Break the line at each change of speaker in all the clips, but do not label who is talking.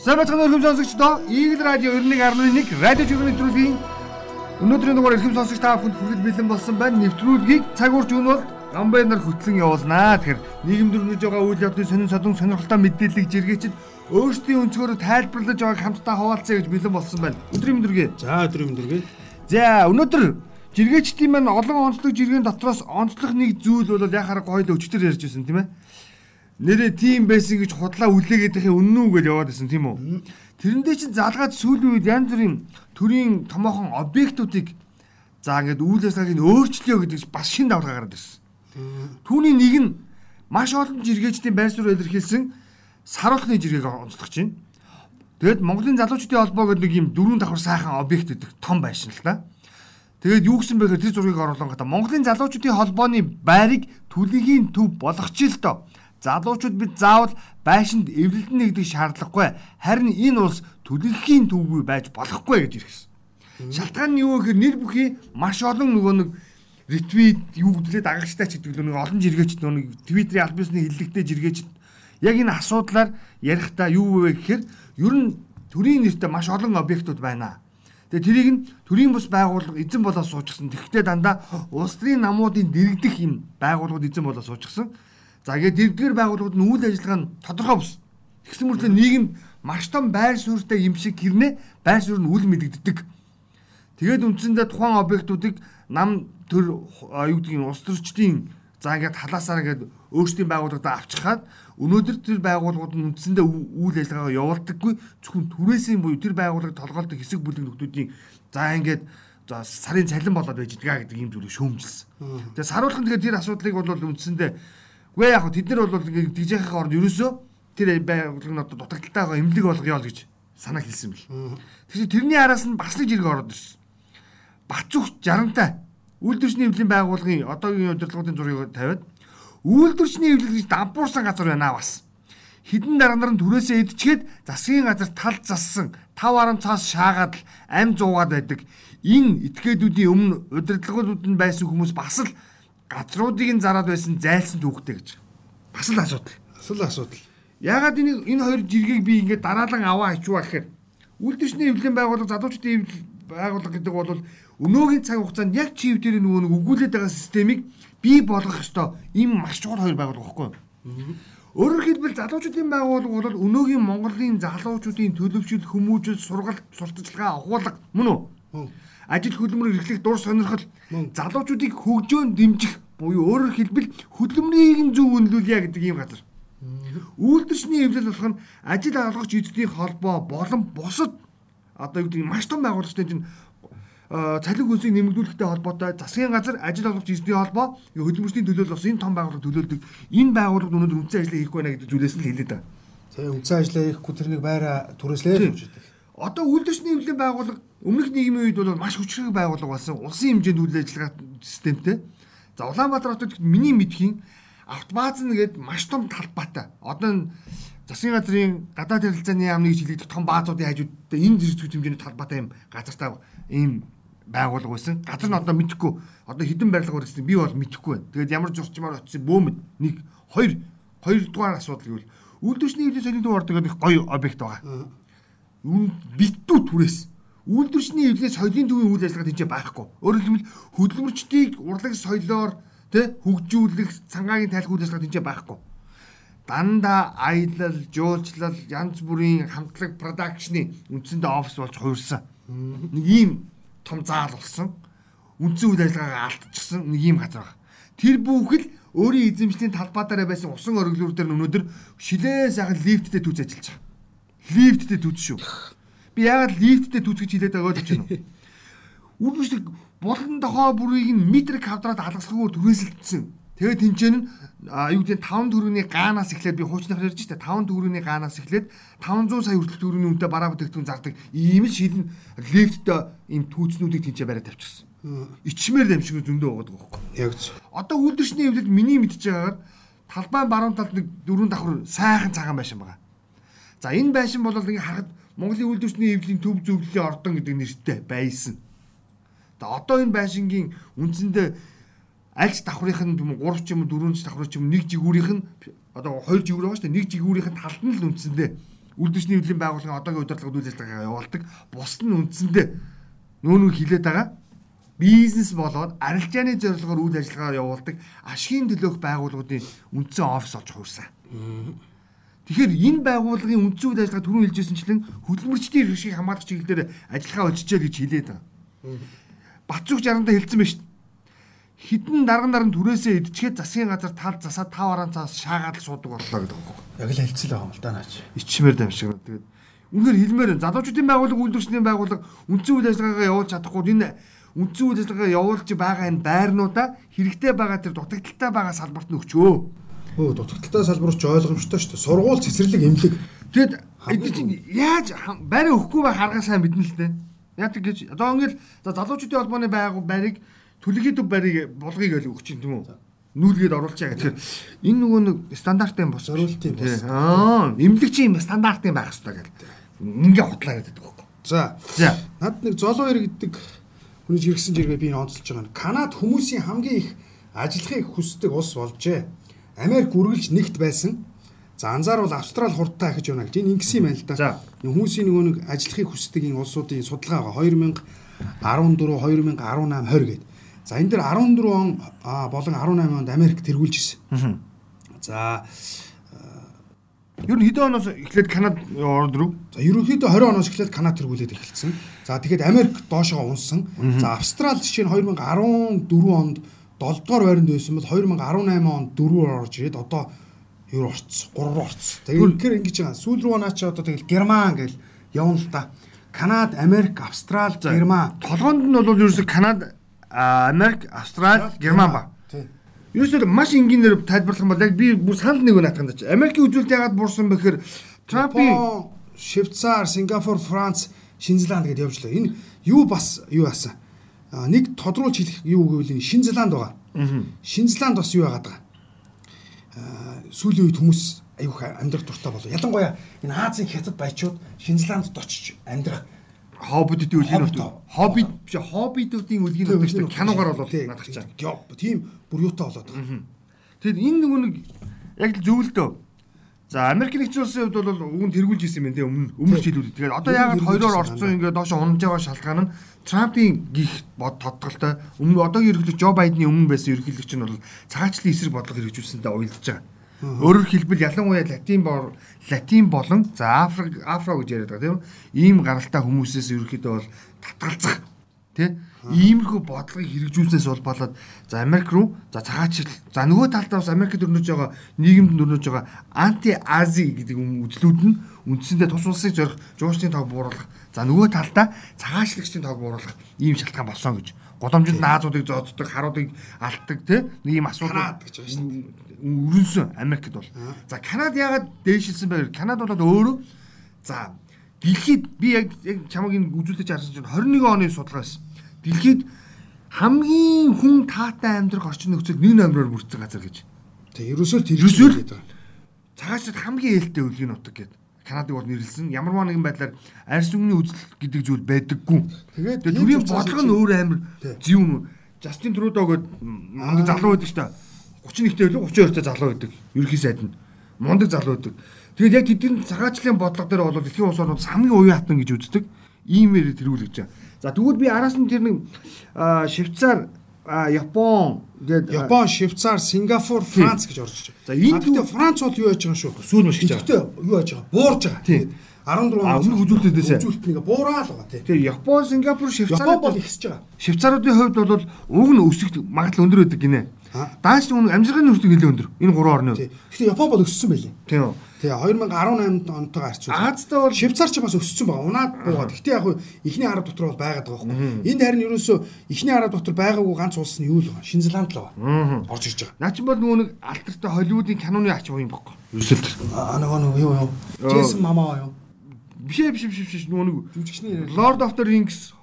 Самбатхан өрхөм сонсогчдоо Игэл радио 91.1 радио жүжигний нэвтрүүлгийн өнөөдрийн дугаар эрхэм сонсогч та бүхэнд хүргэж бэлэн болсон байна. Нэвтрүүлгийг цаг уурч өгнө бол Гамбай нар хөтлөн явуулнаа. Тэгэхээр нийгэм дөрвөж байгаа үйл явдлын сонин садан сонирхолтой мэдээллийг жиргээчд өөрсдийн өнцгөөр тайлбарлаж байгааг хамтдаа хуваалцъя гэж бэлэн болсон байна. Өдрийн мэндүргээ.
За өдрийн мэндүргээ.
За өнөөдөр жиргээчдийн маань олон онцлог жиргэн дотроос онцлог нэг зүйл бол яхаар гоёл өчтөр ярьж байсан тийм ээ нэрээ тим байсан гэж худлаа үлээгээд ихе үнэн үү гэж яваад байсан тийм үү. Тэрэндээ чинь залгаад сүүлийн үед янз бүрийн төрийн томоохон объектуудыг за ингээд үйл ажиллагааг нь өөрчлөё гэдэг бас шин давлгаа гараад ирсэн. Түүний нэг нь маш олон жиргээчдийн байр суурь илэрхийлсэн саруулхны жиргэг онцлогч байна. Тэгэд Монголын залуучдын холбоо гэдэг нэг юм дөрвөн давхар сайхан объект гэдэг том байшин л да. Тэгээд юу гэсэн бэ гэхээр тэр зургийг оруулсан гата Монголын залуучдын холбооны байрыг түлэгийн төв болгоч л доо залуучууд бид заавал байшинд эвлэлдэн нэгдэх шаардлагагүй. Харин энэ улс төлөвлөхийн төвгүй байж болохгүй гэж ирсэн. Шалтгаан нь юу гэхээр нэр бүхий маш олон нөгөө нэг ретвит юу гэвэл дагагчтай ч гэдэг нэг олон жиргээч нэг твиттерийн аль бисны хиллэгтэй жиргээч яг энэ асуудлаар ярихдаа юу вэ гэхээр ер нь төрийн нэртэй маш олон объектууд байна. Тэгээ тэрийг нь төрийн бус байгууллага эзэн болоод суучсан. Тэгэхдээ дандаа улс төрийн намуудын дэрэгдэх юм байгууллагууд эзэн болоод суучсан. За ингээд дэрдгээр байгууллагууд нь үйл ажиллагаа нь тодорхой бус. Тэгсэн мөртлөө нийгэм маш том байр суурьтай юм шиг гэрнэ байр суурь нь үл мэдэгддэг. Тэгээд үндсэндээ тухайн объектуудыг нам төр юу гэдгийг улс төрчдийн за ингээд халаасаар ингээд өөрсдийн байгууллагад авчихад өнөөдөр тэр байгууллагууд нь үндсэндээ үйл ажиллагаагаа явуулдаггүй зөвхөн түрээсийн буюу тэр байгууллагыг толгойлдог хэсэг бүлэг нөхдүүдийн за ингээд за сарын цалин болоод байж байгаа гэдэг юм зүйлийг шөөмжилсэн. Тэгээ саруулхан тэгээд тэр асуудлыг бол үндсэндээ Үгүй яг тэд нар бол ингээд дижэхийн оронд ерөөсөө тэр байгууллагын одоо дутагдaltaй байгаа эмнэлэг болгоё л гэж санаа хэлсэн бэл. Тэгэхээр тэрний араас нь бас нэг зэрэг ороод ирсэн. Бацүх 60-тай үйлдвэрчний эвлэлийн байгууллагын одоогийн удирдлагын зургийг тавиад үйлдвэрчний эвлэл гэж дампуурсан газар байна бас. Хідэн дарга нар нь түрээсээ идчихэд засгийн газар тал зассан 5 арам цаас шаагаад л ам зуугаад байдаг. Энэ этгээдүүдийн өмнө удирдлагууд нь байсан хүмүүс бас л газруудыг нь зараад байсан зайлсан түүхтэй гэж. Бас л асуудал.
Бас л асуудал.
Ягаад энэ энэ хоёр жиргийг би ингээд дараалан аваа ичваа гэхээр үйлдвэрчний эвлэлийн байгууллага задуучдын эвлэл байгууллага гэдэг бол өнөөгийн цаг хугацаанд яг чив дээр нөгөө нэг өгүүлээд байгаа системийг бий болгох ёстой. Им маш чухал хоёр байгууллага байхгүй юу? Өөрөөр хэлбэл залуучуудын байгууллага бол өнөөгийн Монголын залуучуудын төлөвшил, хүмүүжил, сургалт, сурталчилгаа агуулга мөн үү? Ажил хөдөлмөр эрхлэх дур сонирхол залуучуудыг хөгжөөн дэмжих буюу өөрөөр хэлбэл хөдөлмөрийг нь зөв үнэлүүлье гэдэг ийм газар. Үйлдвэрчний эвлэл болох нь ажил олгогч эзэдийн холбоо болон бусад одоо юу гэдэг маш том байгууллагчтай чинь цалин хөлсийг нэмэгдүүлэхтэй холбоотой засгийн газар ажил олгогч эзэдийн холбоо хөдөлмөрчний төлөөлөл бас энэ том байгууллага төлөөлдөг. Энэ байгууллагад өнөөдөр үндсэн ажлаа хийхгүй байна гэдэг зүйлээс л хэлээд байна.
Тэгээ үндсэн ажлаа хийхгүй тэрнийг байраа түрээслээ гэж
байна. Одоо үйлдвэрчний эвлэлийн байгууллага өмнөх нийгмийн үед бол маш хүчрэг байгууллага болсон. Улсын хэмжээнд үйл ажиллагаа системтэй. За Улаанбаатар хотод миний мэдхийн автоматн гээд маш том талбайтай. Одоо засгийн газрын гадаад харилцааны яамны гэж хэлэгдэх том баазуудын хажуудтай энэ зэрэг хэмжээний талбайтай юм газартай ийм байгуулга байсан. Газар нь одоо мэдхгүй. Одоо хідэн барилга өргөсөн би бол мэдхгүй байна. Тэгээд ямар зурчмаар очсон бөөмөд нэг хоёр хоёрдугаар асуудал гэвэл үйлдвэрчний хэмжээ солинд ордог гэдэг гоё объект байгаа. Битүү түрээс үйлдвэрчний эвлээ соёлын төвийн үйл ажиллагаа тийч байхгүй. Өөрөөр хэлбэл хөдөлмөрчдийг урлаг соёлоор тэ хөгжүүлэх цангаагийн тайлх үйл ажиллагаа тийч байхгүй. Дандаа аялал, жуулчлал, янз бүрийн хамтлаг продакшны үндсэндээ офис болж хуурсан. Нэг ийм том заал болсон. Үндсэн үйл ажиллагаагаа алдчихсан нэг ийм газар байна. Тэр бүхэл өөрийн эзэмшлийн талбай дээр байсан усан оргилуур дээр өнөөдөр шилээ сайхан лифттэй түүж ажиллаж байгаа. Лифттэй түүж шүү. Би яагаад лифттэй түүцгэж хилээд байгаа гэж байна вэ? Үргэлжлэг болон дохоо бүрийг нь метр квадрат алгаслахгүйгээр түрээсэлдсэн. Тэгээд тэнцэн нь юу гэдэг 5 төгрөгийн гаанаас эхлээд би хуучнахаар ярьж штэ 5 төгрөгийн гаанаас эхлээд 500 сая хүртэл төгрөгийн үнэтэй бараа бүтээгдэхүүн зардаг ийм л шилэн лифттэй ийм түүцнүүдийг тэнцээ бариад тавьчихсан. Ичмээр дамжиг зөндөө байгаа байхгүй.
Яг зөв.
Одоо үйлдвэрчний эвлэл миний мэдж байгаагаар талбайн баруун талд нэг дөрвөн давхар сайхан цагаан байшин байгаа. За энэ байшин бол ингээ харахад Монголын үйлдвэрчний эвлэлийн төв зөвлөлийн ордон гэдэг нэртэй байсан. За одоо энэ байшингийн үндсэндээ альч давхрынх нь юм 3 ч юм 4 ч давхар ч юм нэг жигүүрийнх нь одоо 2 жигүүр байгаа шүү дээ. Нэг жигүүрийнх нь талд нь л үндсэндээ Үлдэшний хөдлийн байгууллагын одоогийн удирдлагад үйл ажиллагаа явуулдаг. Бус нь үндсэндээ нүүнүү хилээд байгаа бизнес болоод арилжааны зорилгоор үйл ажиллагаа явуулдаг ашигын төлөөх байгууллагуудын үндсэн офис олж хуурсан. Тэгэхээр энэ байгууллагын үндсэн үйл ажиллагаа түрүүн хэлжсэнчлэн хөдөлмөрчдийн эрхшийг хамгаалах чиглэлээр ажиллагаа өжижээ гэж хэлээд байгаа. Батцуг 60-анда хэлсэн байна шүү дээ. Хідэн дарган даран түрээсээ идчихэд засгийн газар тал засаад тав араан цаас шаагаад суудаг боллоо гэдэг байна.
Яг л хэлцэл байгаа юм л да наач.
Ичмэр дамжиг. Тэгээд үнэхээр хэлмээр залуучуудын байгууллага үйлдвэрчдийн байгууллага үндсэн үйл ажиллагаагаа явуулж чадахгүй энэ үндсэн үйл ажиллагаа явуулж байгаа энэ байрнуудаа хэрэгтэй байгаа тэр дутагдaltaй байгаа салбарт нь өгчөө.
Өө дутагдaltaй салбарч ойлгомжтой шүү дээ. Сургууль цэцэрлэг эмнэлэг.
Тэгэд эд чинь яаж байраа өгөхгүй бай харгаа сайн мэднэ л дээ. Яг гэж одоо ингээл за залуучуудын холбооны байгуу барыг төлөгийн төв барыг болгоё гэж өгч юм тийм үү? нүүлгээд оруулчаа гэх. Тэгэхээр энэ нөгөө нэг стандартын бос
зориултын бос.
Аа, эмнэлэгчийн юм стандартын байх хэрэгтэй гэдэг. Ингээ хутлаа гэдэг байхгүй.
За.
За.
Над нэг золоо ир гэдэг хүний жиргсэн жиргээ би онцолж байгаа нь Канад хүмүүсийн хамгийн их ажиллахыг хүсдэг улс болжээ. Америк үргэлж нэгт байсан. За анзаарвал Австрали хурдтай ахиж байна гэж энэ ингэсэн юм байна л да. Хүмүүсийн нөгөө нэг ажиллахыг хүсдэг энэ улсуудын судалгаа байгаа 2014 2018 20 гэдэг. За энэ дэр 14 он болон 18 онд Америк тэргүүлж ирсэн. За
Ер нь хэдэн оноос эхлээд Канад орд руу?
За ерөнхийдөө 20 оноос эхлээд Канад тэргүүлээд эхэлсэн. За тэгэхээр Америк доошоо унсан. За Австрали жишээ нь 2014 онд 7 дугаар байранд байсан бол 2018 онд 4-оор орж ирээд одоо юу орцсон 3 руу орцсон. Тэгэхээр ингэж байгаа. Сүүл рүү наа чи одоо тэгэл Герман гэл явна л да. Канад, Америк, Австрали, Герман.
Толгоонд нь бол ерөөсө Канад, Америк, Австрали, Герман ба. Ерөөсөө маш энгийнээр тайлбарлах юм бол яг би бүр санал нэг наатахын чи. Америкийн үзүүлэлт яагаад буурсан бэхээр Трампын
Швейцар, Сингапур, Франц, Шинзланд гэдээ явж лээ. Энэ юу бас юу яасан? Нэг тодруулж хэлэх юу гэвэл энэ Шинзланд байгаа. Шинзланд бас юу яагаад байгаа? Аа сүүлийн үед хүмүүс аюух амьдрах дуртай болов. Ялангуяа энэ Азийн хятад баячууд Шинзландд очиж амьдрах
хоббитуудын үлгийн нутаг. Хоббит биш хоббитуудын үлгийн нутаг шүү дээ. Киногоор бол надах чаа.
Тийм бүр юутай болоод байгаа.
Тэгэд энэ нөгөө нэг яг л зөв л дөө. За Америк нэгдсэн улсын хувьд бол нь тэргүүлж ирсэн юм тий өмнө өмнөх жилүүдэд. Тэгээд одоо яагаад хоёроор орцсон ингээд доош унаж байгаа шалтгаан нь Трампын гих бод тодтолтой өмнө одоогийн ерөнхийлөгч Жо Байдны өмнө байсан ерөнхийлөгч нь бол цагаачлалын эсрэг бодлого хэрэгжүүлсэндээ уялдаж байгаа. Өөрөөр хэлбэл ялангуяа латин бор латин болон за Африк Афро гэж яриад байгаа тийм ийм гаралтай хүмүүсээс ерөнхийдөө бол татгалзах тий иймэрхүү бодлогыг хэрэгжүүлснээс улбалаад за Америк руу за цагаачл за нөгөө талдаа бас Америкт өрнөж байгаа нийгэмд өрнөж байгаа анти ази гэдэг юм үзлүүд нь үндсэндээ тус улсыг зорих жуучны тог бууруулах. За нөгөө талдаа цагаачлагчдын тог бууруулах ийм шалтгаан болсон гэж. Голомжинд наазуудыг зооддог харуудыг алтдаг тий? Нэг ийм асуудал өрнсөн Америкт бол. За Канад яагаад дээшилсэн гэхээр Канад бол өөрөө за дэлхийд би яг яг чамаг энэ үзүүлэлтэж харсан чинь 21 оны судалгаа байсан дэлхийд хамгийн хүн таатай амьдрах орчин нөхцөл нэг номероор бүрдсэн газар гэж.
Тэг ерөөсөө тэр
Ерөөсөө
гэдэг байгаа.
Цагаачд хамгийн ээлтэй үлгийн нутаг гэдэг. Канадыг бол нэрлсэн. Ямарваа нэгэн байдлаар арьс өнгөний үзэл гэдэг зүйл байдаггүй.
Тэгээд
төрийн бодлого нь өөр зэв юм. Жастин Трудо гээд мундаг залуу байдаг шүү дээ. 31-тэй билүү 32-тэй залуу байдаг. Ерхий сайд нь. Мундаг залуу байдаг. Тэгээд яг тэдний цагаачлалын бодлого дээр бол дэлхийн улс орнууд хамгийн уян хатан гэж үздэг. Иймэр тэргүүлж байгаа. За тэгвэл би араас нь тэр нэг Швейцар, Япон гээд аа,
Япон, Швейцар, Сингапур, Франц гэж орж
За,
байгаа.
энэ
гэхдээ Франц бол юу яаж байгаа шүү?
Сүүл маш гэж байгаа.
Юу яаж байгаа? Буурж байгаа.
Тий.
14
А, өмнөх үзүүлэлтээсээ.
үзүүлэлтнийг буураад байгаа тий.
тэгээ Япон, Сингапур, Швейцар
Япон бол ихсэж байгаа.
Швейцаруудын хувьд бол уг нь өсөх магадлал өндөр байдаг гинэ.
Аа.
Дааш нэг амжиргааны хүртэл нэлээд өндөр. Энэ гурван орны.
Гэхдээ Япон бол өссөн байлээ.
Тийм үү.
Тий 2018 онтойгоо харьцуулаад
Аазтай бол
Швейцар ч бас өссөн байгаа. Унаад буугаад. Гэхдээ яг ихний арав дотор бол байгаад байгаа байхгүй. Энд харин ерөөсөө ихний арав дотор байгаагүй ганц улс нь юу л байгаа? Шинзланд л байгаа. Орж ирж байгаа.
наа чи бол нөгөө нэг алтартай Холливуудын киноны ач юм бохгүй. Ерөөсөл.
Аа нөгөө нөгөө юу юу? Джейсон мамаа юу?
Биш биш биш биш нөгөө нэг
Жүжигчний.
Lord of the Rings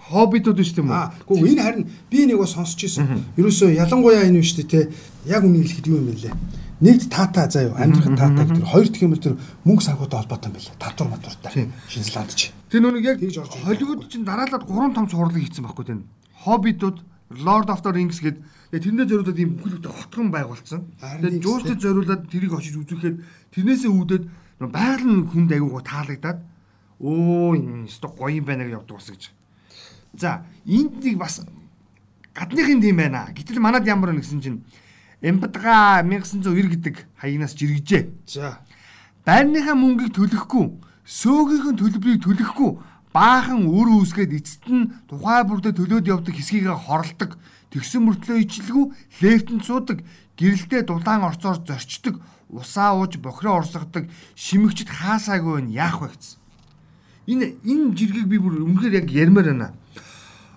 шүү дээ юм уу?
Аа, гэхдээ энэ харин би нэг бас сонсч ирсэн. Ерөөсөө ялангуяа энэ биш үү те. Яг үнийг хэлэхэд юу юм бэ лээ? Нэгд таата заа юу, амьдрах таата гэдэг. Хоёр дахь юм бол тэр мөнгө санхутай холбоотой юм байна. Татвар матвартай.
Тийм.
Шинзланд ч.
Тэр нэг яг Холливуд чинь дараалаад гурван том цувралыг хийсэн байхгүй тийм. Hobbit-ууд Lord of the Rings гээд тэгээ тэрэндээ зориулаад ийм бүхэлдээ хотгон байгуулсан. Тэгээд жуустад зориулаад тэрийг очиж үзүүлэхэд тэрнээсээ үүдээд байгаль нь хүнд аягүй таалагдаад өө энэ өстө гоё юм байна гэж явдаг бас гэж. За энд нэг бас гадныхын тийм байна. Гэтэл манад ямар нэгсэн чинь Эмбадга 1990 гэдэг хаягнаас жиргэжээ.
За.
Байрныхаа мөнгийг төлөхгүй, сөөгийнхэн төлбөрийг төлөхгүй баахан өр үүсгээд эцэст нь тухай бүрдээ төлөөд явдаг хэсгийг хорлдог. Тэгсэн мөртлөө ичлэгүү лефтэнд суудаг, гэрэлтэй дулаан орцоор зорчдог, усаа ууж бохироо орсгодог, шимэгчд хаасаагүй нь яах вэ гэсэн. Энэ энэ жиргэг би бүр үнэхээр яг ярмаар байна.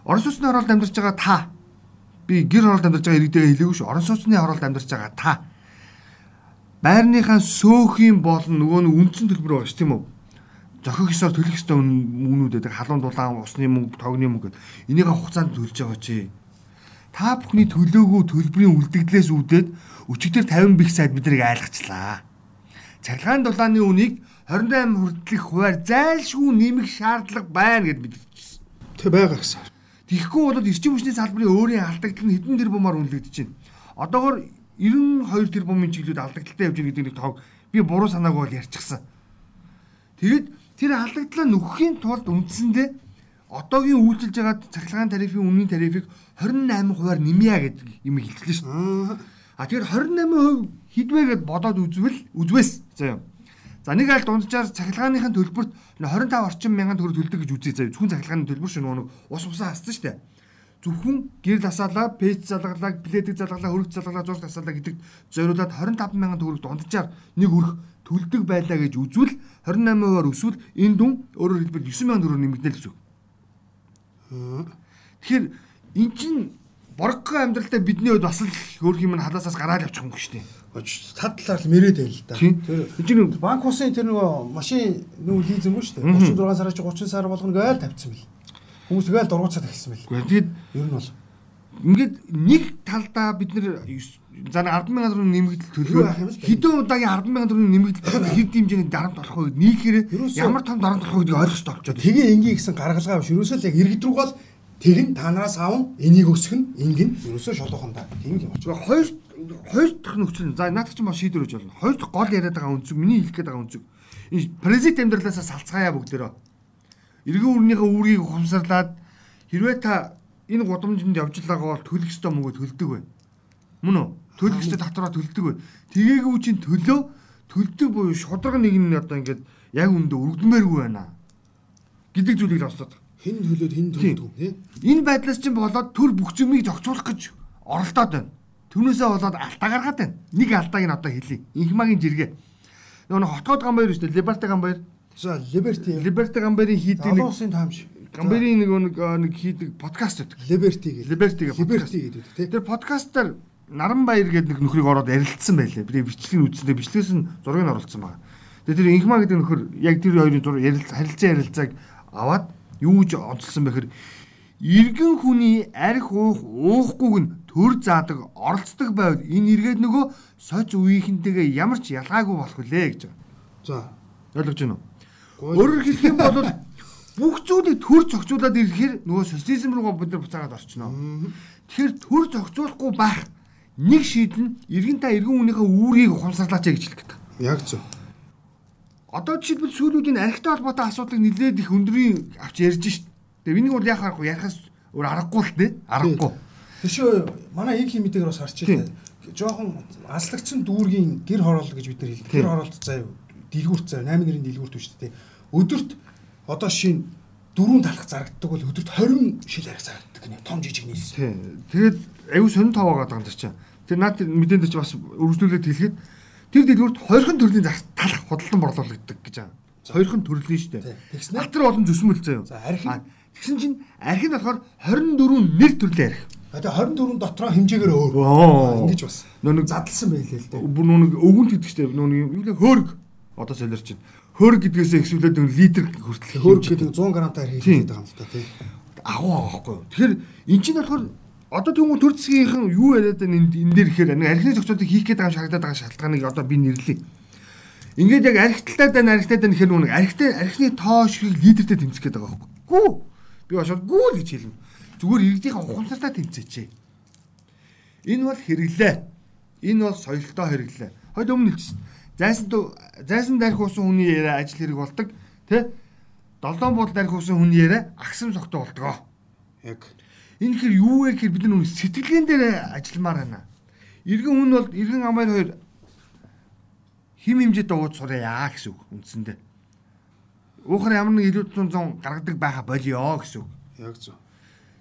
Орос улсны оролд амьдарч байгаа та би гэр хороолд амьдарч байгаа иргэдээ хэлээгүй ш. Орон сууцны хороолд амьдарч байгаа та байрныхаа сөөхийн болон нөгөө нэг үндсэн төлбөр байгаа ш тийм үү? Зохих ёсоор төлөх ёстой үнүүд байдаг. Халуун дулаан, усны мөнгө, тогны мөнгө гэдэг. Энийг хугацаанд төлж байгаа чи. Та бүхний төлөөгөө төлбөрийн үлдэгдлээс үүдээд өчигдөр 50 бих сайд биднийг айлгачлаа. Цахилгаан дулааны үнийг 28 хүртэлх хуваар зайлшгүй нэмэх шаардлага байна гэд мэдчихсэн.
Тэг байгаа гэсэн.
Тэгэхгүй бол эрчим хүчний салбарын өөрийн алдагдал нь хэдэн тэрбумаар үнэлэгдэж байна. Одоогор 92 тэрбумын чиглэлд алдагдaltaй явж байгаа гэдэг нэг тоог би буруу санаагүй бол ярьчихсан. Тэгэд тэр алдагдлаа нөхөхийн тулд үндсэндээ одоогийн үйлчилж байгаа цахилгаан тарифын үнийн тарифыг 28 хувиар нэмье гэдэг юм хэлчихлээ шүү. А тэгэхээр 28% хідвэ гэд бодоод үзвэл үзвээс заяа. За нэг аль дунджаар цахилгааныхын төлбөрт 25 орчим мянган төгрөг төлдөг гэж үзье заяа. Зөвхөн цахилгааны төлбөр шүү нэг ус усаа хассан шүү дээ. Зөвхөн гэрэл асаалаа, пэйж залгалаа, плетик залгалаа, хөрөг залгалаа, зураг асаалаа гэдэг зориулаад 25 мянган төгрөг дунджаар нэг өрх төлдөг байлаа гэж үзвэл 28%-аар өсвөл энэ дүн өөрөөр хэлбэл 9 мянган төгрөг нэмэгдэнэ гэсэн үг. Тэгэхээр эн чинь боргогийн амьдралдаа бидний хувьд бас л хөөх юм халаасаас гараад явчих юм шүү дээ
тад талаар л мэрээд байл л да.
Тэр
чинь банк усын тэр нөгөө машин нөгөө лизинг шүү дээ. 36 сараа чи 30 сар болгоно гээл тавьчихсан бэл. Хүмүүс гээл дургуцаад тавьсан бэл.
Тэгээд
ер нь бол
ингээд нэг талдаа бид нэр за 100000 төгрөг нэмэгдэл төлөө хэдэн удаагийн 100000 төгрөг нэмэгдэл хэд хэмжээний дарамт болох вэ нийлэхээр ямар том дарамт болох вэ гэдгийг ойлгох хэрэгтэй болчиход.
Тэгээ ингийн гэсэн гаргалгаа биш. Ерөөсөө л яг иргэд рүү бол тэгэн танараас аав энийг өсгөн ингэн ерөөсөө шолоохон да. Тийм юм болчих.
Хоёр хоёр дахь нөхцөл за наадах ч маа шийдвэр гэж болно. Хоёр дахь гол яриад байгаа үнцэг миний хэлэх гээд байгаа үнцэг. Энэ президент амьдралаасаа салцгаая бүгдээрөө. Иргэн үрнийхээ үүргийг ухамсарлаад хэрвээ та энэ гудамжинд явж байгаагаа бол төлөх ёстой мөнгө төлдөг бай. Мөн үү? Төлөх ёстой татвараа төлдөг бай. Тэгээгүй чинь төлөө төлдөг буюу шудраг нэг нь одоо ингээд яг үндэ өргөдмээргүй байна гэдэг зүйлийг авсаад.
Хэн төлөөд хэн төлдөг тийм.
Энэ байдлаас чинь болоод төр бүх зэмийг зохицуулах гэж оролдоод байна. Түүнээсээ болоод алдаа гаргаад байна. Нэг алдааг нь одоо хэлье. Инхмагийн жиргээ. Нөгөө хотгоод гамбайр шүү дээ. Либерти гамбайр.
За, Liberty.
Liberty гамбайрын хийдэг
нэг Алуусын таамж.
Гамбайрын нэг нэг нэг хийдэг подкаст байдаг.
Liberty гэдэг.
Liberty гэдэг.
Liberty гэдэг тий.
Тэр подкастаар Наранбаяр гэдэг нэг нөхрийг ороод ярилцсан байлээ. Би бичлэгийг үзсэндээ бичлэгээс нь зургийг оруулсан байна. Тэгээ тэр Инхма гэдэг нөхөр яг тэр хоёрын зураг ярилцсан харилцаа ярилцааг аваад юу гэж онцлсан бэхэр иргэн хүний арх уух уухгүйг нь төр заадаг оролцдог байвал энэ эргээд нөгөө соц үеийнхэнтэйгээ ямар ч ялгаагүй болох үлээ гэж байгаа.
За
ойлгож байна уу? Өөрөөр хэлэх юм бол бүх зүйлийг төр зохицуулаад ирэхээр нөгөө социализм руу бид нар буцаагаад орчихно. Тэгэхээр төр зохицуулахгүй байх нэг шийдэл нь иргэн та иргэн хүнийхээ үүргийг ухамсарлаач гэж хэлэх гэдэг.
Яг зөв.
Одоо жишээлбэл сүүлүүдийн архитай холбоотой асуудлыг нэлээд их өндрийн авч ярьж шít. Тэгээ миний бол яах аргагүй ярихаас өөр аргагүй л дээ. Аргагүй.
Тэшөө манай их химитэйгээр бас харч байна. Жохон аслагдсан дүүргийн гэр хороолол гэж бид нар хэлдэг. Гэр хороолт заяа дэлгүүрт заяа 8 нэрийн дэлгүүрт биш үү? Өдөрт одоо шин дөрөв талах зарагддаг бол өдөрт 20 шил арх зарагддаг гэнэ. Том жижиг.
Тийм. Тэгээд аюу сонин тав байгаа даа чинь. Тэр наад мэдэн дээр ч бас өргөжлүүлээд хэлэхэд тэр дэлгүүрт хоёрхан төрлийн талах худалдан борлуулагддаг гэж байгаа. Хоёрхан төрлийн шүү дээ. Алтар болон зүсмэл заяа.
За арх
Тэгсэн чинь арх нь болохоор 24 нэр төрлийн арх.
А тэгээ 24 дотроо хэмжээгээр өөр.
Ингэж
бас.
Нэг
задлсан байлээ л дээ.
Бүр нэг өвгөнт гэдэг чинь нэг юу лээ хөөрг. Одоо солиорч чинь. Хөөрг гэдгээс эхсүүлээд нэг литр хүртэл
хөөрг гэдэг 100 грамтай арх хийгээд байгаа юм л та тий.
Агуу юу. Тэгэхээр эн чинь болохоор одоо тэгвэл төр засгийнхан юу яриад байна энэ дээр ихээр архины зохицуултыг хийх гээд байгаа шаардаад байгаа шалтгааныг одоо би нэрлэе. Ингээд яг архиталтай байна архитай байна гэхээр нэг архитай архины тоо шиг литртэй тэмцэх гээд байгаа байхгүй. Гүү Би башаад гүү л гэж хэлнэ. Зүгээр иргэдийнхэн ухамсартай тэмцээч. Энэ бол хэрэглээ. Энэ бол соёлтой хэрэглээ. Хойд өмнө хэлсэн. зайсан зайсан дарих уусан хүний яриа ажил хэрэг болдог. Тэ? Долоон буудал дарих уусан хүний яриа агсам согтоо болдог.
Яг
Энэ хэр юу вэ гэхээр бид нар үнэ сэтгэлгэн дээр ажилламаар байна. Иргэн хүн бол иргэн амаар хоёр хим хэмжээтэй ууц сураа гэсэн үг үндсэндээ. Уухаар ямар нэг илүү тун гаргадаг байха болио гэсэн үг.
яг зөв.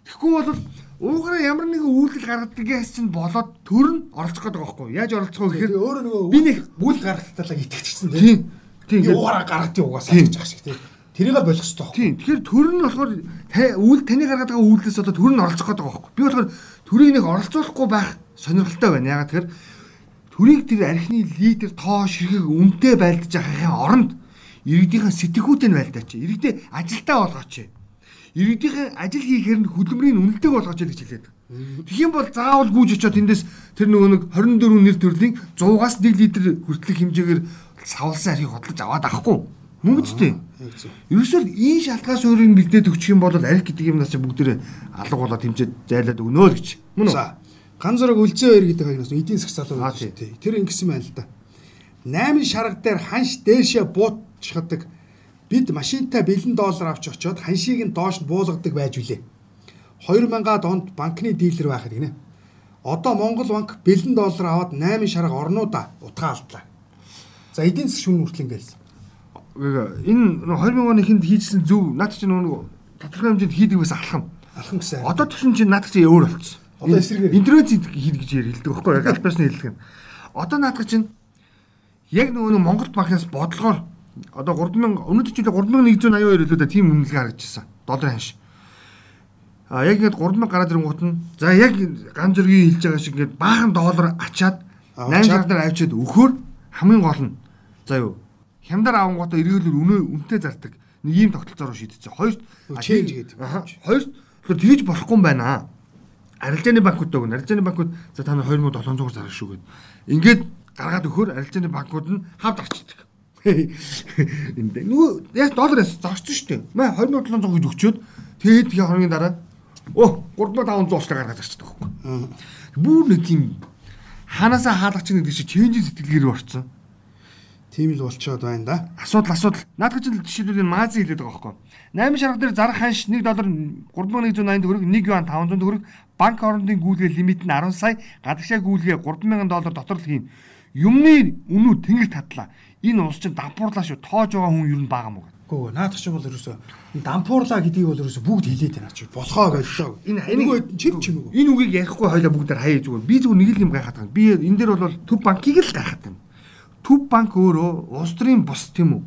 Тэгэхгүй бол уухаар ямар нэг үйлдэл гаргадаггаас чинь болоод төр нь оролцох гэдэг байхгүй юу? Яаж оролцох вэ гэхээр
өөрөө нөгөө
би нэг
бүл гаргалталаа итгэчихсэн тийм.
тийм
уугараа гаргадیں угаасаа ах шиг тийм. Тэрийг болох хэрэгтэй байхгүй.
Тийм. Тэгэхээр төр нь болохоор үйл таны гаргаад байгаа үйлдэлээс одоо төр нь оролцох гэдэг байхгүй. Би болохоор төрийг нэг оролцуулахгүй байх сонирхолтой байна. Ягаад тэгэхээр төрийг тэр архины лидер тоо ширхэг үнтэй байлдаж байхын оронд иргэдийнхэн сэтгүүтэй нь байлдаач. Иргэдээ ажилтаа болгооч. Иргэдийнхэн ажил хийхээр нь хөдөлмөрийн үнэлтэйг болгооч гэж хэлээд. Тэгхийн бол заавал гүйж очиод эндээс тэр нөгөө нэг 24 нэр төрлийн 100-аас 1 литр хүртэлх хэмжээгээр савлсан архийг хөдөлж аваад авахгүй. Мөнгө зүйтэй.
Яг зөв.
Ерөөсөө ийм шалтгаан суурийг бэлдээд өгчих юм бол арх гэдэг юмнаас чинь бүгдээ алга болоод тэмцээд зайлаад өгнө л гэж. Мөн үү?
Ган зураг үлзээ хоёр гэдэг хагнаас эдийн засаг залуу байж тээ. Тэр ингэсэн байна л да. 8 шарга дээр ханш дээшээ буутчихдаг бид машинтай бэлэн доллар авч очоод ханшийг нь доош нь буулгадаг байж үлээ. 2000-аад онд банкны дилер байхад гинэ. Одоо Монгол банк бэлэн доллар аваад 8 шарга орнуудаа утгаа алдлаа. За эдийн засаг шүүн хүртэл ингээл.
Гэхдээ энэ 2000 оны хүнд хийжсэн зөв наад чинь нөгөө тодорхой хэмжээнд хийдэг байсан алхам.
Алхан гэсэн.
Одоо тэгсэн чинь наад чинь өөр болцсон.
Одоо эсрэгээр.
интернет хийдэг гэж хэлдэг байхгүй яг альбасны хэлдэг нь. Одоо наад чинь яг нөгөө нэг Монгол банкнаас бодлогоор одоо 3000 өнөөдөр жилээ 3182 илүү да тийм үнэлгээ харагдчихсан. Долларын ханш. А яг ингээд 3000 гараад ирэнгуут нь за яг ган зөргийн хэлж байгаа шиг ингээд баахан доллар ачаад
Авчаад.
8 сар дээр авчиад өгөхөөр хамгийн гол нь за юу хямдар авангуудаа эргүүлэр өнөө үнэтэй зардаг нэг ийм тогтолцоор шийдчихсэн. Хоёрт
change гэдэг.
Хоёрт тэгж болохгүй юм байна. Арилжааны банкуд өгнө. Арилжааны банкуд за та нар 2700 зарах шүү гэд. Ингээд гаргаад өгөхөөр арилжааны банкуд нь хавд авчдаг. Энд нөгөө яг доллараас зарчсан шүү дээ. Мэ 2700 гэж өгчөөд тэгээд тэгээ хоногийн дараа оо 3500 уучлаа гаргаад зарчдаг байхгүй. Бүр нэг тийм ханаасаа хаалгач нэг тийш ченжин сэтгэлгээр орцсон.
Тийм л болчоод байна да.
Асуудал асуудал. Наадах чинь жишээлбэл энэ маазын хэлээд байгаа байхгүй. 8 шарга дээр зарах ханш 1 доллар 3180 төгрөг 1 юан 500 төгрөг банк орондын гүйлгээ лимит нь 10 сая гадагшаа гүйлгээ 3000 доллар дотор л хийн. Юмны үнүү тэнгэр татлаа. Энэ улс чинь дампуурлаа шүү. Тоож байгаа хүн ер нь бага мó.
Гүү наадах чинь бол ерөөсө дампуурлаа гэдгийг бол ерөөсө бүгд хэлээд байна чи. Болохоо боллоо.
Энэ
нөгөө чив чимээгөө.
Энэ үгийг ярихгүй хоёлаа бүгд хаяа зүгээр. Би зүгээр нэг л юм гайхаад байгаа. Би энэ дээр бол төв банкыг л гайхаад байна. Төв банк өөрөө улс төрийн бус тийм үү?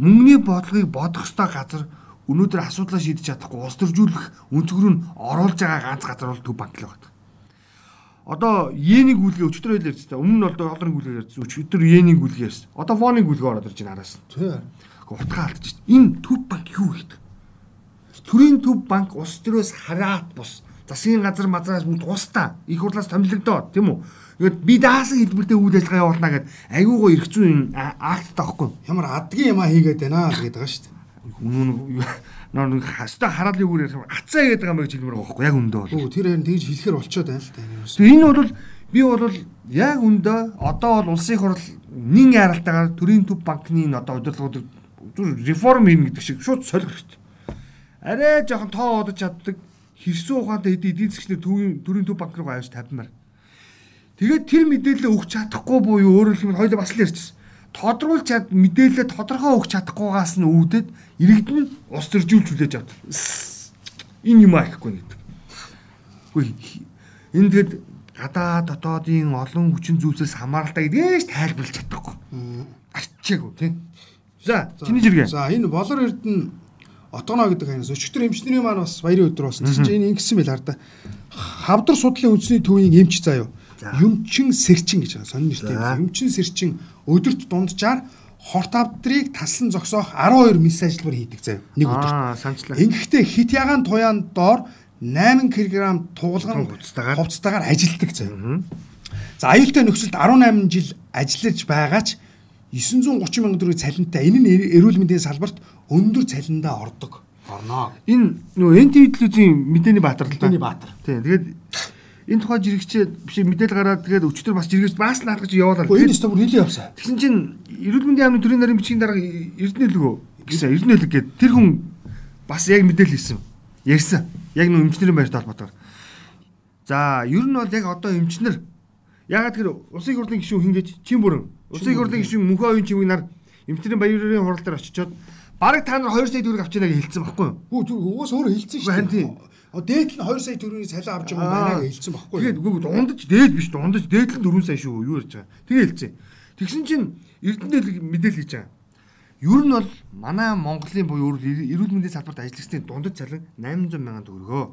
Мөнгөний бодлогыг бодох ёстой газар өнөөдөр асуудлаа шийдэж чадахгүй улс төржүүлэх өнцгөр нь оруулж байгаа ганц газар бол төв банк л байна. Одоо йений гүйлгээ өчтөр хэлээ ярьж та. Өмнө нь бол долларын гүйлгээ ярьж өчтөр йений гүйлгээ ярьсан. Одоо воны гүйлгээ ороод ирж байна араас.
Тий.
Гэхдээ утгаа алдчих. Энэ төв банк юу гэдэг? Төрийн төв банк улс төрөөс хараат бус. Засгийн газар мазраас бүгд устаа. Их хурлаас томилогдоод тийм үү? Ингээд би даасан хэлбэртэй үйл ажиллагаа явуулна гэд айгуугаа зүйн а- акт таахгүй.
Ямар адгийн юм а хийгээд байна л гэдэг байгаа шүү дээ.
Үнэн нөр хаста хараалын үгээр ярих ацаа гэдэг юм гэж хэлмээр байгаа байхгүй яг өндөө бол.
Гүү тэр харин тэгж хэлэхэр болчоод байна л да энэ.
Тэгээ энэ бол би бол яг өндөө одоо бол улсын хурл нин яралтаагаар төрийн төв банкны энэ одоо удирдлагуудыг зүр реформ хийн гэдэг шиг шууд солих хэрэгтэй. Арай жоохон тоо одож чаддаг хэрсүү ухаантай хэдий эдийн засгчнэр төрийн төрийн төв банк руу авч тавьмаар. Тэгээд тэр мэдээлэл өгч чадахгүй буюу өөрөөр хэлбэл хоёул бас л ярьчихсан. Тодруулж чад мэдээлэл тодорхой өгч чадахгүйгаас нь үүдээд иргэд нь ус төржүүлж хүлээж авдаг. Энэ юм аахгүй гэдэг. Үгүй энэ тэгэд гадаа дотоодын олон хүчин зүйлсээс хамааралтай гэдгээс тайлбарлаж чадахгүй. Арчаагүй тийм. За чиний жиргээ.
За энэ болор эрдэнэ отгоно гэдэг ханаас өчтөр эмчнэрийн маань бас баярын өдөр болсон. Чинь энэ ингэсэн байл хараа. Хавдар судлалын үндэсний төвийн эмч заяо. Юмчин сэрчин гэж байгаа. Сонин нэртэй.
За.
Юмчин сэрчин өдөрт дунджаар хорт авдрыг таслан зогсоох 12 мис ажиллавар хийдэг заяо. Нэг өдөрт.
Аа санчлаа.
Ингэхдээ хит ягаан туяан доор 8 кг тугалган
Хувцастайгаар.
хувцастайгаар ажилтдаг заяа. За аюултай нөхцөлд 18 жил ажиллаж байгаач 930 мянган төгрөгийн цалинтай энэ нь эрүүл мэндийн салбарт өндөр цалиндаа ордог. Орноо.
Энэ нөгөө НТV телевизийн мэдээний баатар л да.
Мэдээний баатар.
Тийм. Тэгээд энэ тухай жирэгчээ биш мэдээлэл гараад тэгээд өчтөр бас жиргэж бас наадгаж явуулаад.
Энэ өстө бүр нэлээд явсан.
Тэгсэн чинь эрүүл мэндийн яамны төрийн нарийн бичгийн дарга Эрдэнэ лгөө гэсэн Эрдэнэ лг гээд тэр хүн бас яг мэдээлэл хийсэн. Ярьсан. Яг нэг эмчнэрийн байртай холбоотойгоор. За ер нь бол яг одоо эмчнэр ягаад тэр улсын хурлын гишүүн хингэж чин бүрэн улсын хурлын гишүүн мөнхөө оюун чимийг нар эмчнэрийн баярын хурал дээр очичоод бараг та нар 2 сая төгрөг авч яана гэж хэлсэн баггүй юу?
Хөө зүг угаас өөрөө хэлсэн шүү дээ. Дээд нь 2 сая төгрөгийн цалин авч байгаа байна гэж хэлсэн баггүй юу?
Тэгээд үгүй дундаж дээд биш дундаж дээд нь 4 сая шүү юу ярьж байгаа. Тэгээ хэлсэн. Тэгсэн чинь Эрдэнэ мэдээлэл хийж байгаа. Ер нь бол манай Монголын буюу эрүүл мэндийн салбарт ажиллагчдын дундад цалин 800 сая төгрөгөө.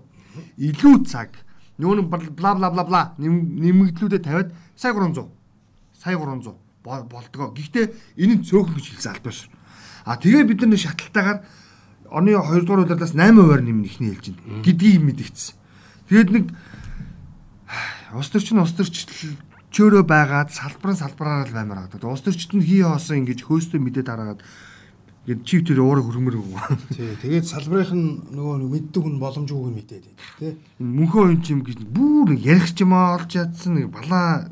Илүү цаг нөгөө бла бла бла бла нэмэгдлүүдэд тавиад сая 300 сая 300 болдгоо. Гэхдээ энэ нь цөөхөн гэж хэлсэн албааш. А тэгээ бид нар шатлалтаагаар оны 2 дугаар улирлаас 8% нэмнэ ихний хэлж байна. Гэдгийг мэдгдсэн. Тэгээд нэг ус төрчин ус төрчлөл чөөрөө байгаад салбар нь салбараар л баймаар гадаг. Ус төрчид нь хий хоосон ингэж хөөстөө мэдээд хараад ингээд чив тэр уураг хөрмөр.
Тий. Тэгээд салбарынх нь нөгөө мэддэг хүн боломжгүйг нь мэдээд. Тий.
Мөнхөө оюун чим гэж бүр ярих ч юм олж чадсан нэг балаа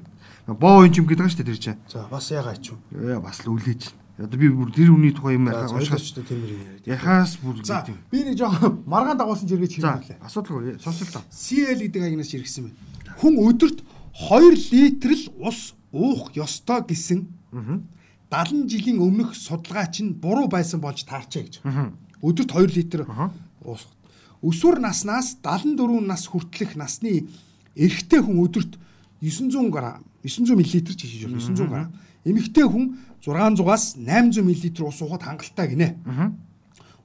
боо оюун чим гэдэг шүү дээ тэр чинь.
За бас ягаа ч юм.
Яа бас л үлээж. Одоо би бүр тэр хүний тухай юм
ярих уншихаас ч тэр юм яриад.
Яхаас бүр
За би нэг жоохон маргаан дагуулсан жиргээ
хийлээ. Асуудалгүй сонслоо.
CL гэдэг агнаас иргэсэн байна. Хүн өдөрт 2 литр л ус уух ёстой гэсэн 70 жилийн өмнөх судалгаа чинь буруу байсан болж таарчээ гэж. Өдөрт 2 литр уус. Өсвөр наснаас 74 нас хүртэлх насны эрэгтэй хүн өдөрт 900 г 900 мл ч хийж байна 900 г. Эмэгтэй хүн 600-аас 800 мл ус уухад хангалттай гинэ.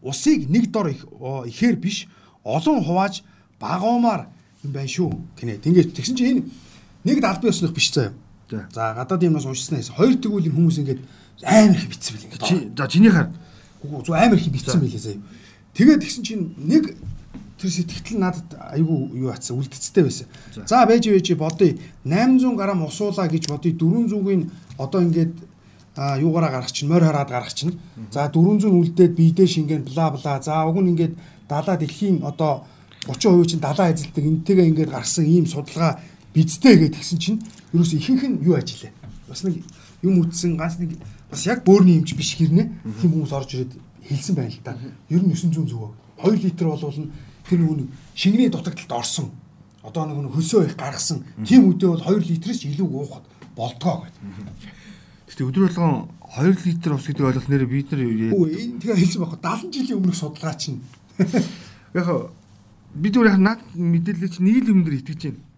Усыг нэг дор ихээр биш олон хувааж багаумаар юм байна шүү гинэ. Ингээд тэгсэн чинь энэ нэг далбын өснөх биш заяа. За гадаад юмнаас уншснаас хоёр тэгвэл хүмүүс ингээд амар их битсэн бил ингээд.
За чиний.
Үгүй зөв амар их битсэн билээ заяа. Тэгээд тэгсэн чинь нэг тэр сэтгэл надад айгүй юу атсан үлдцтэй байсан. За байж байж бодъё 800 г усуулаа гэж бодъё 400-ийн одоо ингээд а юугаараа гаргах чинь морь хараад гаргах чинь за 400 үлдээд биедээ шингэн бла бла за уг нь ингээд далаа дэлхийн одоо 30% чинь далаа эзэлдэг энтэйгээ ингээд гарсан ийм судалгаа бидтэй гэж тэгсэн чинь ерөөс ихэнх нь юу ажиллаа. Бас нэг юм үтсэн ганц нэг бас яг бөөрийн юмч биш хэрнээ тийм хүмүүс орж ирээд хэлсэн байна л да. Ер нь 900 зөвөө. 2 литр болвол тэр нөгөө шингэний дутагдалд орсон. Одоо нэг хөсөө их гаргасан. Тийм үедээ бол 2 литрээс илүү уухад болдгоо гэдэг.
Гэтэ өдөр болгон 2 литр ус гэдэг ойлголт нэр бид нар
Үгүй энэ тэгээ хэлсэн байхгүй 70 жилийн өмнөх судалгаа чинь.
Яг бид өөр наад мэдээлэл чинь нэг л юм дээр итгэж байна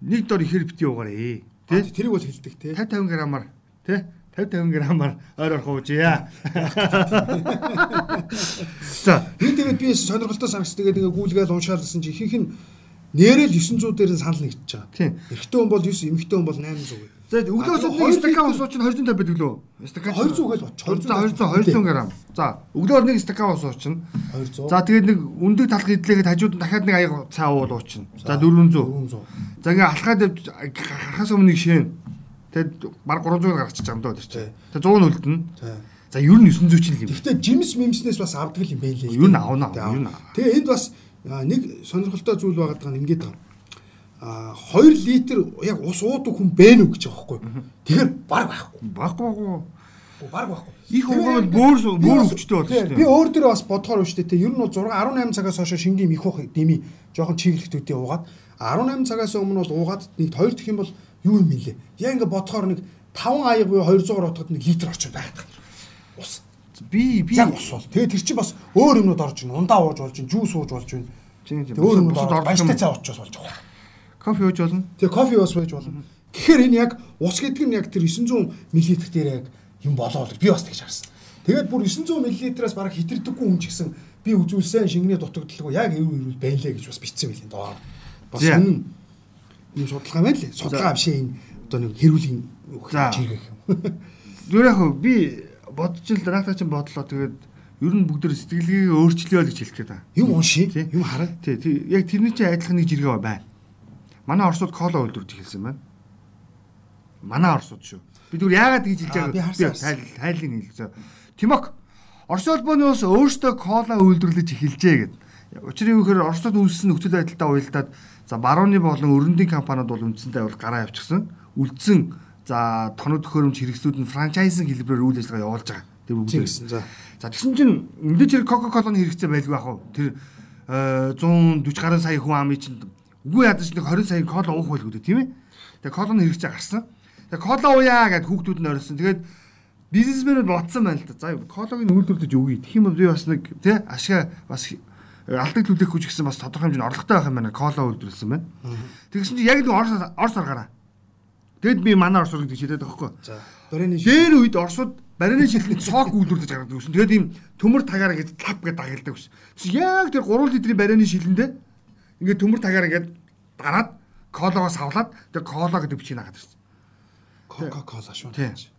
нэг дор ихэр бити уугаарэ.
Тэ? Тэрийг бол хэлдэг те.
50 50 грамаар тэ 50 50 грамаар ойр орох уужия.
За, энэ тэгээд би сонирхолтой санагч тэгээд ингээ гүйлгээл уншаалсан чи ихэнх нь нэрэл 900 дээр нь санал нэгдэж байгаа.
Тийм.
Эрэгтэй хүн бол 9, эмэгтэй хүн бол 800 гэдэг.
За өглөөс нэг стакан ус уучин 250 байдаг лөө.
Стакан 200 гэж боч.
200 200 200 г. За өглөөр нэг стакан ус уучин. 200. За тэгээд нэг өндөг талх идлээхэд хажууд нь дахиад нэг аяг цаа уул уучин. За 400. 400. За ингээ алхаад гарахаас өмнө нэг шин. Тэгээд баг 300 гаргачих юм даа чинь. Тэгээд 100 нь үлдэнэ. За ер нь 900 чинь юм.
Гэхдээ жимс мимснээс бас авдаг юм байна лээ.
Юу н аавна. Юу н.
Тэгээ энд бас нэг сонирхолтой зүйл байгаа нь ингээд байгаа а 2 литр яг ус уудаг хүн бэ нү гэж байгаа байхгүй. Тэгэхээр баг байхгүй.
Баггүй баггүй.
Баг байхгүй.
Их уугаад бөөр бөөр өвчтэй шүү дээ.
Би өөр дөрөө бас бодохоор өвчтэй те. Ер нь бол 6 18 цагаас хойш шингийн их уух дими жоохон чиглэлтүүдээ уугаад 18 цагаас өмнө бол уугаад нэг хоёр дэх юм бол юу юм нэлээ. Яг ингээ бодохоор нэг 5 аяг буюу 200 оротод нэг литр орчим байгаад ус.
Би би
яг ус бол. Тэгээ тэр чинь бас өөр юмнууд орж ийн. Ундаа ууж болж жуус ууж болж ийн. Тэгээ өөр юмнууд орж баяртай цаа уучвал болж байгаа.
Кофе ууж болно.
Тэгээ кофе ус байж болно. Тэгэхээр энэ яг ус гэдэг нь яг тэр 900 мл дээр яг юм болоо л би бас тэгж харсан. Тэгээд бүр 900 мл-аас бараг хитэрдэггүй хүн ч гэсэн би үзүүлсэн шингэний дутагдaltaгүй яг эв ирүүл байлаа гэж бас бичсэн байли доор. Бас энэ юм судалгаа байна лээ. Судалгаа биш энэ одоо нэг хэрүүлийн
чиргэх юм. Зүгээр яг би бодож л драфта чинь бодлоо тэгээд ер нь бүгд сэтгэлгээ өөрчлөё л гэж хэлэх гээд байна.
Юм унши. Юм хараа.
Тий, яг тэрний чинь адилхан нэг жиргээ байна. Манай Оросууд кола үйлдвэрж эхэлсэн байна. Манай Оросууд шүү. Би зүгээр яагаад гэж хэлж байгааг би тайл тайлын хэлсэн. Тимок Орос улбооны ус өөртөө кола үйлдвэрлэж эхэлжээ гэд. Учир нь юу гэхээр Оросд үйлсэн нөхцөл байдалтай уялдаад за барууны болон өрөндийн компаниуд бол үндсэндээ бол гараа явчихсан. Үлдсэн за тоног төхөөрөмж хэрэгслүүд нь франчайзинг хэлбэрээр үйл ажиллагаа явуулж байгаа. Тэр бүгд
Тэгсэн за.
За тэгсэн чинь мэдээж хэрэг Coca-Cola-ны хэрэгцээ байлгүй яах вэ? Тэр э, 140 гаруй сая хүн амын чинь үгүй ядаж нэг 20 сая кола уух байлгүй дээ тийм ээ. Тэгээ колоны хэрэгцээ гарсан. Тэгээ кола ууя гэд хүүхдүүд нь орсон. Тэгээд бизнесмэнүүд бодсон байна л да. За колог нь үйлдвэрлэж өгье. Тэгэх юм бол би бас нэг тий ашгаа бас алдаг төлөх хүч гэсэн бас тодорхой хэмжээний орлоготой байх юм байна. Кола үйлдвэрлэсэн байна. Тэгсэн чинь яг нэг орс орс аргаараа. Тэгэд би манай орс урыг хэлээд байгаа хгүй.
За. Барины шиг
Дээр үед орсууд барины шилэн цоог үйлдвэрлэж гаргадаг гэсэн. Тэгээд ийм төмөр тагаараа гэж лап гэж дагилдаг гэсэн. Тэгсэн яг тэр 3 литрийн барины шилэндээ ингээд төмөр тагаараа ингээд дараад кологоос авлаад тэр кола гэдэг бичиг нагаад ирсэн.
Coca-Cola шүү.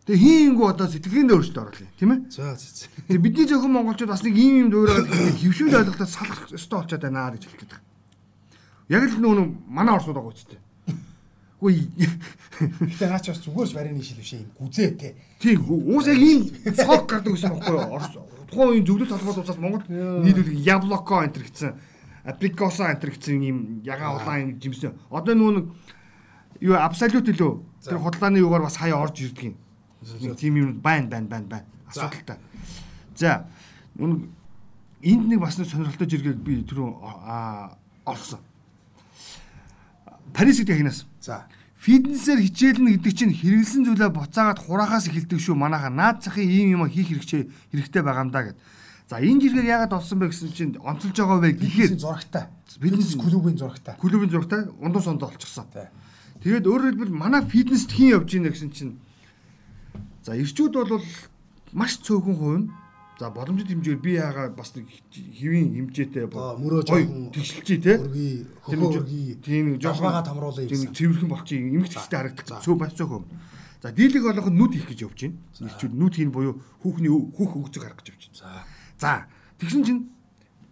Тэгээ хийнгүү одоо сэтгэлгээндээ өөрчлөлт оруулъя, тийм ээ?
За за.
Тэгээ бидний зөвхөн монголчууд бас нэг ийм юм дуурайгаад хөвшүүл ойлголтод салах ёстой болчиход байна гэж хэлэх гээд байгаа. Яг л нүүн манай орсууд байгаа үстэй. Үгүй
Гэтэ наач бас зүгээр л барины шил биш юм. Гүзээ те.
тийм уус яг ийм цог гардаг гэсэн байхгүй юу? Тухайн үеийн зөвлөлт толгойд усаас Монгол нийлүүлэг яблоко энтер гэсэн априкосо энтер гэсэн ийм ягаан улаан жимсэн. Одоо нүүн юу абсолют лөө тэр худлааны югаар бас хаяа орж ирдэг юм. Тийм юм байна байна байна байна. Асуудалтай. За нүн энд нэг бас нэг сонирхолтой жиргэг би түрүү олсон. Парис гэдэг хинаас
За.
фитнесээр хичээлнэ гэдэг чинь хэрэгэлсэн зүйлээ буцаагаад хураахаас эхэлдэг шүү манайха наад захын ийм юм хийх хэрэгтэй хэрэгтэй байгаа юм да гэд. За энэ жиргэг яагаад олсон бэ гэсэн чинь онцолж байгаа вэ гэхээр
зурагтай.
Фитнес-
клубын зурагтай.
клубын зургтай ундуу сондоо олчихсон. Тэгээд өөрөөр хэлбэл манай фитнест хийн явж ийн гэсэн чинь за ирчүүд бол маш цөөхөн хувь за боломжит хэмжээгээр би яага бас нэг хэвийн хэмжээтэй
мөрөө жоохон
тэгшилчий те
Өргий,
Тэр
хөхөө
нэг
өргий.
тийм нэг
Жалбаагаа тамруулъя
тийм цэвэрхэн болчих юм эмгэгчтэй харагдах
За.
цөө бас цөөхөн за дийлэг болгох нь нүд хийх гэж явж байна ирчүүд нүд хийн буюу хүүхний хүүх хөгжөг харах гэж явж байна
За.
за тэгсэн чинь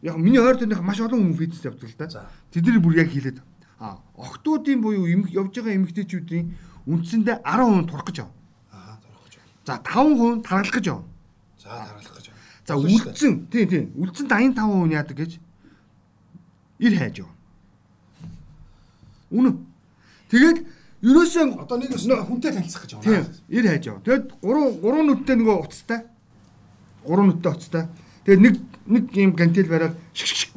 яг миний ойр тойрных маш олон хүмүүс фитнес явдаг л да тэдний бүр яг хэлээд а охтуудын буюу явж байгаа эмэгтэйчүүдийн үндсэндээ 10% турах гэж яв.
Аа, торох гэж.
За 5% тархалах гэж яв.
За, гэж.
За үлдсэн тийм тийм үлдсэн 85% нь яадаг гэж ир хайж яв. Үнэн. Тэгээд ерөөсөө
Одоо нэг хүнтэй танилцах гэж
тийм
байна.
ир хайж яв. Тэгээд 3 3 нүдтэй нөгөө уцтай. 3 нүдтэй уцтай. Тэгээд нэг нэг юм гантел бариад шик шик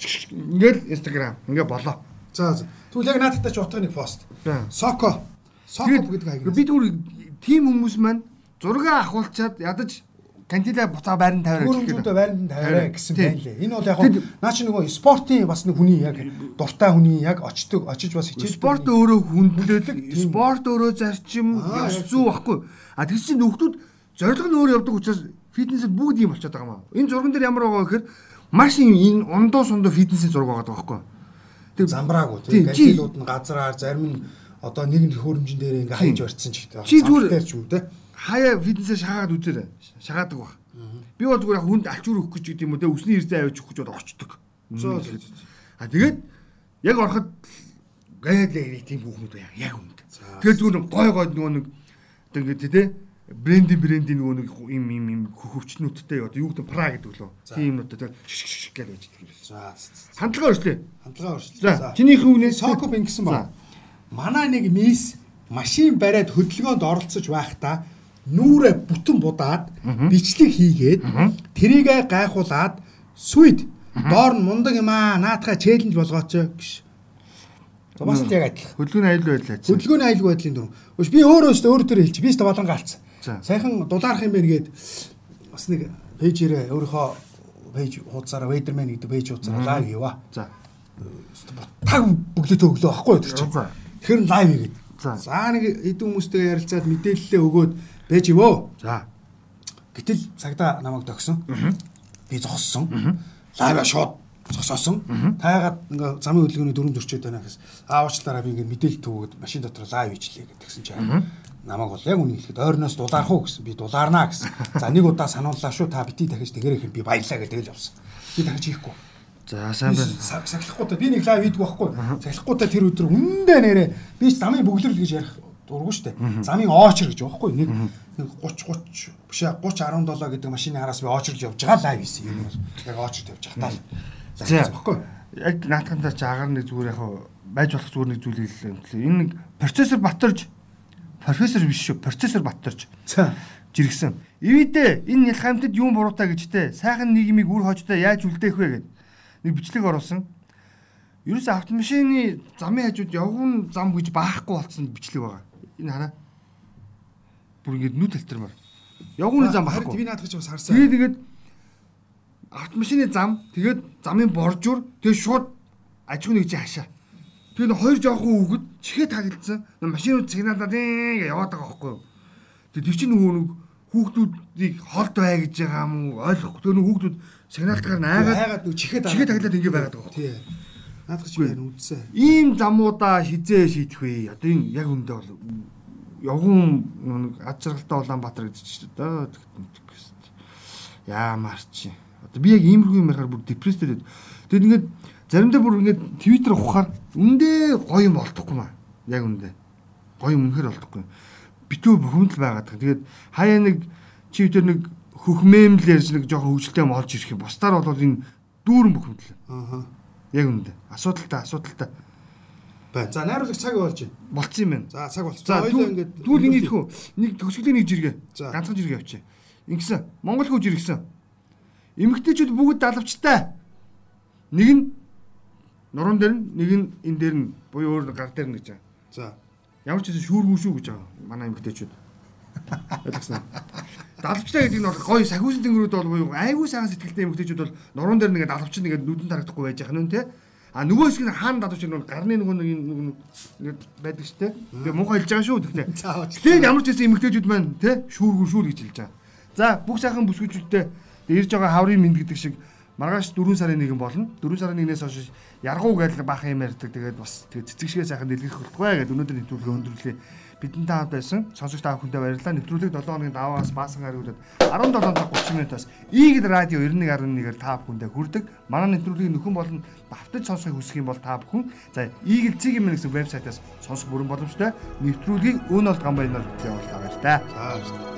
шик ингээл инстаграм ингээ болоо.
За, за. Тэгвэл яг наадтай ч утганы пост.
За.
Соко. Соко гэдэг хаягнаас.
бид түр тим хүмүүс маань зураг ахуулчаад ядаж кантилаа буцаа байранд тавиараа
Гөрөмжүүдэ байранд тавиараа гэсэн байна лээ. Энэ бол яг наа чи нөгөө спортын бас нэг хүний яг дуртай хүний яг очдог очиж бас хичээл
спорт өөрөө хүндлэл
Тийм.
спорт өөрөө зарчим
Аа,
ёс зүй баггүй а тэгс чинь нөхдүүд зориг нь өөр явдаг учраас фитнесэд бүгд юм болчиход байгаа маа энэ зурган дээр ямар байгаа гэхээр маш юм энэ ундуу сундуу фитнесийн зураг байгаа байхгүй Тэг-
замбраагүй
Тийм,
ганцлууд нь газраар зарим нь одоо нэг хөрөмжин дээр ингээ хайж барьсан ч гэдэг.
Чи зүгээр-
ч юм те.
Хаяа фитнесээ шахаад үзээрэй. Шахаадаг баг би бол зүгээр яг хүнд алчуур өгөх гэж юм уу те? Өсний эрдээ авиж өгөх гэж
зөө, зөө.
а тэгээд яг ороход гайд нэг тийм хүүхнүүд яг яг үнд тэгээд зүгээр нэг гой гой нөгөө нэг одоо ингээд те брендинг брендинг нөгөө нэг юм юм юм хөвчнүүдтэй одоо юу гэдэг пра гэдэг лөө. Тийм юмнуудтай тэгээд шиш шиш гэж байж байгаа юм
За
хандлага өршлөө
хандлага өршлөө.
за чинийхэн үнээс
Соко ингэсэн
За.
ба. Манай нэг мисс машин бариад хөдөлгөөнд оролцож байхдаа нүүрэ бүтэн будаад бичлэг хийгээд тэрийгэ гайхуулаад сүйд доор нь мундаг юм аа наатахаа челленж болгооч гэж. Бас л яг адилхан.
хөдөлгөөний аюул байдлаа.
Хөдөлгөөний аюулгүй байдлын дөрөв. Өш би өөрөө өстө өөр төр хэлчих. Би өстө болон галцсан. Сайхан дулаарах юм бэ гээд бас нэг пэйжээрээ өөрийнхөө пэйж хуудасаараа Waderman гэдэг пэйж хуудасаараа лайв хийваа.
За.
Таг бүглэтэ өглөө байхгүй тэр чинь. Нь лайв хийгээд.
За.
За нэг эдэн хүмүүстэй ярилцаад мэдээлэлээ өгөөд байж ивөө.
За.
Гэтэл цагдаа намайг төгсөн. Би зогссон. Лайва шууд зогсоосон. Таагаад ингээ замын хөдөлгөөний дүрм зөрчөөд байна гэхээс аавчлаараа би ингээ мэдээлэл төгөөд машин дотор лайв хийчлээ гэдгсэн чинь намайг бол яг үнийг хэлэхэд ойрноос дулаарах уу гэсэн. Би дулаарнаа гэсэн. За нэг удаа санууллаа шүү та бити дахиж тэгэрэх юм би баярлаа гэдэг л явсан. Би дахиж хийхгүй.
За сайн байна.
Сахилахгүй та би нэг лайв хийдэг байхгүй. Сахилахгүй та тэр өдөр үндэ нэрэ би ч замын бөглөрл гэж ярих дурггүй штэ. Замын оочр гэж байхгүй. Нэг нэг 30 30 биш ээ 30 17 гэдэг машины хараас би оочрлж явж байгаа лайв хийсэн. Энэ бол яг оочрд явж байгаа.
За баггүй. Яг наатахандаа ч агаар нэг зүгээр яг байж болох зүгээр нэг зүйлийг л юм. Энэ нэг процессор батарж профессор биш шүү. Процессор батарж.
За
жиргсэн. Ивэдэ энэ нялхамтад юм буруутай гэжтэй сайхан нийгмийг үр хожтой яаж үлдээх вэ гэд нэг бичлэг оруулсан. Ерөөс автомашины замын хажууд явган зам гэж баахгүй болсон бичлэг байгаа. Энэ хараа. Бүр ингэ нүд талтармаар. Явган зам баахгүй.
би наадах гэж бас харсан.
Тэгээд тэгээд автомашины зам тэгээд замын боржуур тэгээд шууд аж ахуйн нэгжийн хашаа. Тэгээд хоёр жоохон үгэд чихээ тагилдсан. Машинууд сигналдаад ингэ яваад байгаа байхгүй юу? Тэгээд тэр чинь нөгөө нэг хүүхдүүдийг холд бай гэж байгаа юм уу? ойлгохгүй. Тэр хүүхдүүд
Хайгаад нүг чихээд
чихээ таглаад ингэ байгаад байгаа байхгүй юу?
Наадах гэж би үдсэн.
Ийм замуудаа хизээ шийдэх вэ? Одоо энэ яг үндэ бол явган нэг ад жаргалтай Улаанбаатар гэдэг чинь тэгтэн. Яамар чи. Одоо би яг иймэрхүү юм ярахаар бүр депресстэй. Тэгэд ингээд заримдаа бүр ингээд твиттер ухахаар үндэ гоё юм олдохгүй маа. Яг үндэ. Гоё юм үнэхээр олдохгүй. Битүү бухимдал байгаад байгаа. Тэгээд хаяа нэг чи тэр нэг хөхмэм л ярьж нэг жоохон хөвгөлтэй юм олж ирэх юм. Бусдаар бол энэ дүүрэн бухимдал.
Аа.
Яг үндэ. Асуудалтай, асуудалтай
Бай. За найруулагч цаг болж байна.
болцсон юм байна.
За цаг болчихсон.
За
Хоёулаа ингээд
түүл ингэ идэхүү. Нэг төгсгөлийн нэг жиргээ.
За.
Ганцхан жиргээ авчи. Ингэсэн. Монгол хүү жиргсэн. Эмэгтэйчүүд бүгд далавчтай. Нэг нь нуруунд дээр нь, нэг нь энэ дээр нь буюу өөр гар дээр нь гэж байгаа.
За.
Ямар ч гэсэн шүүргүй шүү гэж байгаа. Манай эмэгтэйчүүд. Ойлгосноо. Далавчтай гэдэг нь бол гоё сахиусын тэнгэрүүд бол буюу айгүй сайхан сэтгэлтэй эмэгтэйчүүд бол нуруунд дээр нэгээд далавч нэгээд нүдэн тарагдахгүй байж байгаа нь те. А нөгөө хэсэг нь хаана далавч нь гарны нөгөө нэг нэг байдаг шүү те. Тэгээ муухай хэлж байгаа шүү тэгтээ. Тэгээд ямар ч байсан эмэгтэйчүүд маань те шүүргүй шүүр гэж хэлж байгаа. За бүх сайхан бүсгүйчүүдтэй ирж байгаа хаврын мэд гэдэг шиг маргааш 4 сарын нэгэн болно. 4 сарын нэгнээс хойш яргуу гэдэг баахан юм ярьдаг. Тэгээд бас тэгээд цэцэг шигээ сайхан дэлгэх болтугай гэдэг өнөөдөр нэвтрүүлгээ өндөрлөө. Бидэнтэй хамт байсан. Сонсогч та бүхэндээ баярлалаа. Нэвтрүүлэг 7 хоногийн даваас баасан хариулаад 17 цаг 30 минутаас Игэл радио 91.1-ээр та бүхэндээ хүрдэг. Манай нэвтрүүлгийг нөхөн болон давтаж сонсохыг хүсэх юм бол та бүхэн за цэг юм гэсэн вебсайтаас сонсох бүрэн боломжтой. Нэвтрүүлгийг өөнөлт гамбайнаар битлээ болтаа баяр та.
За.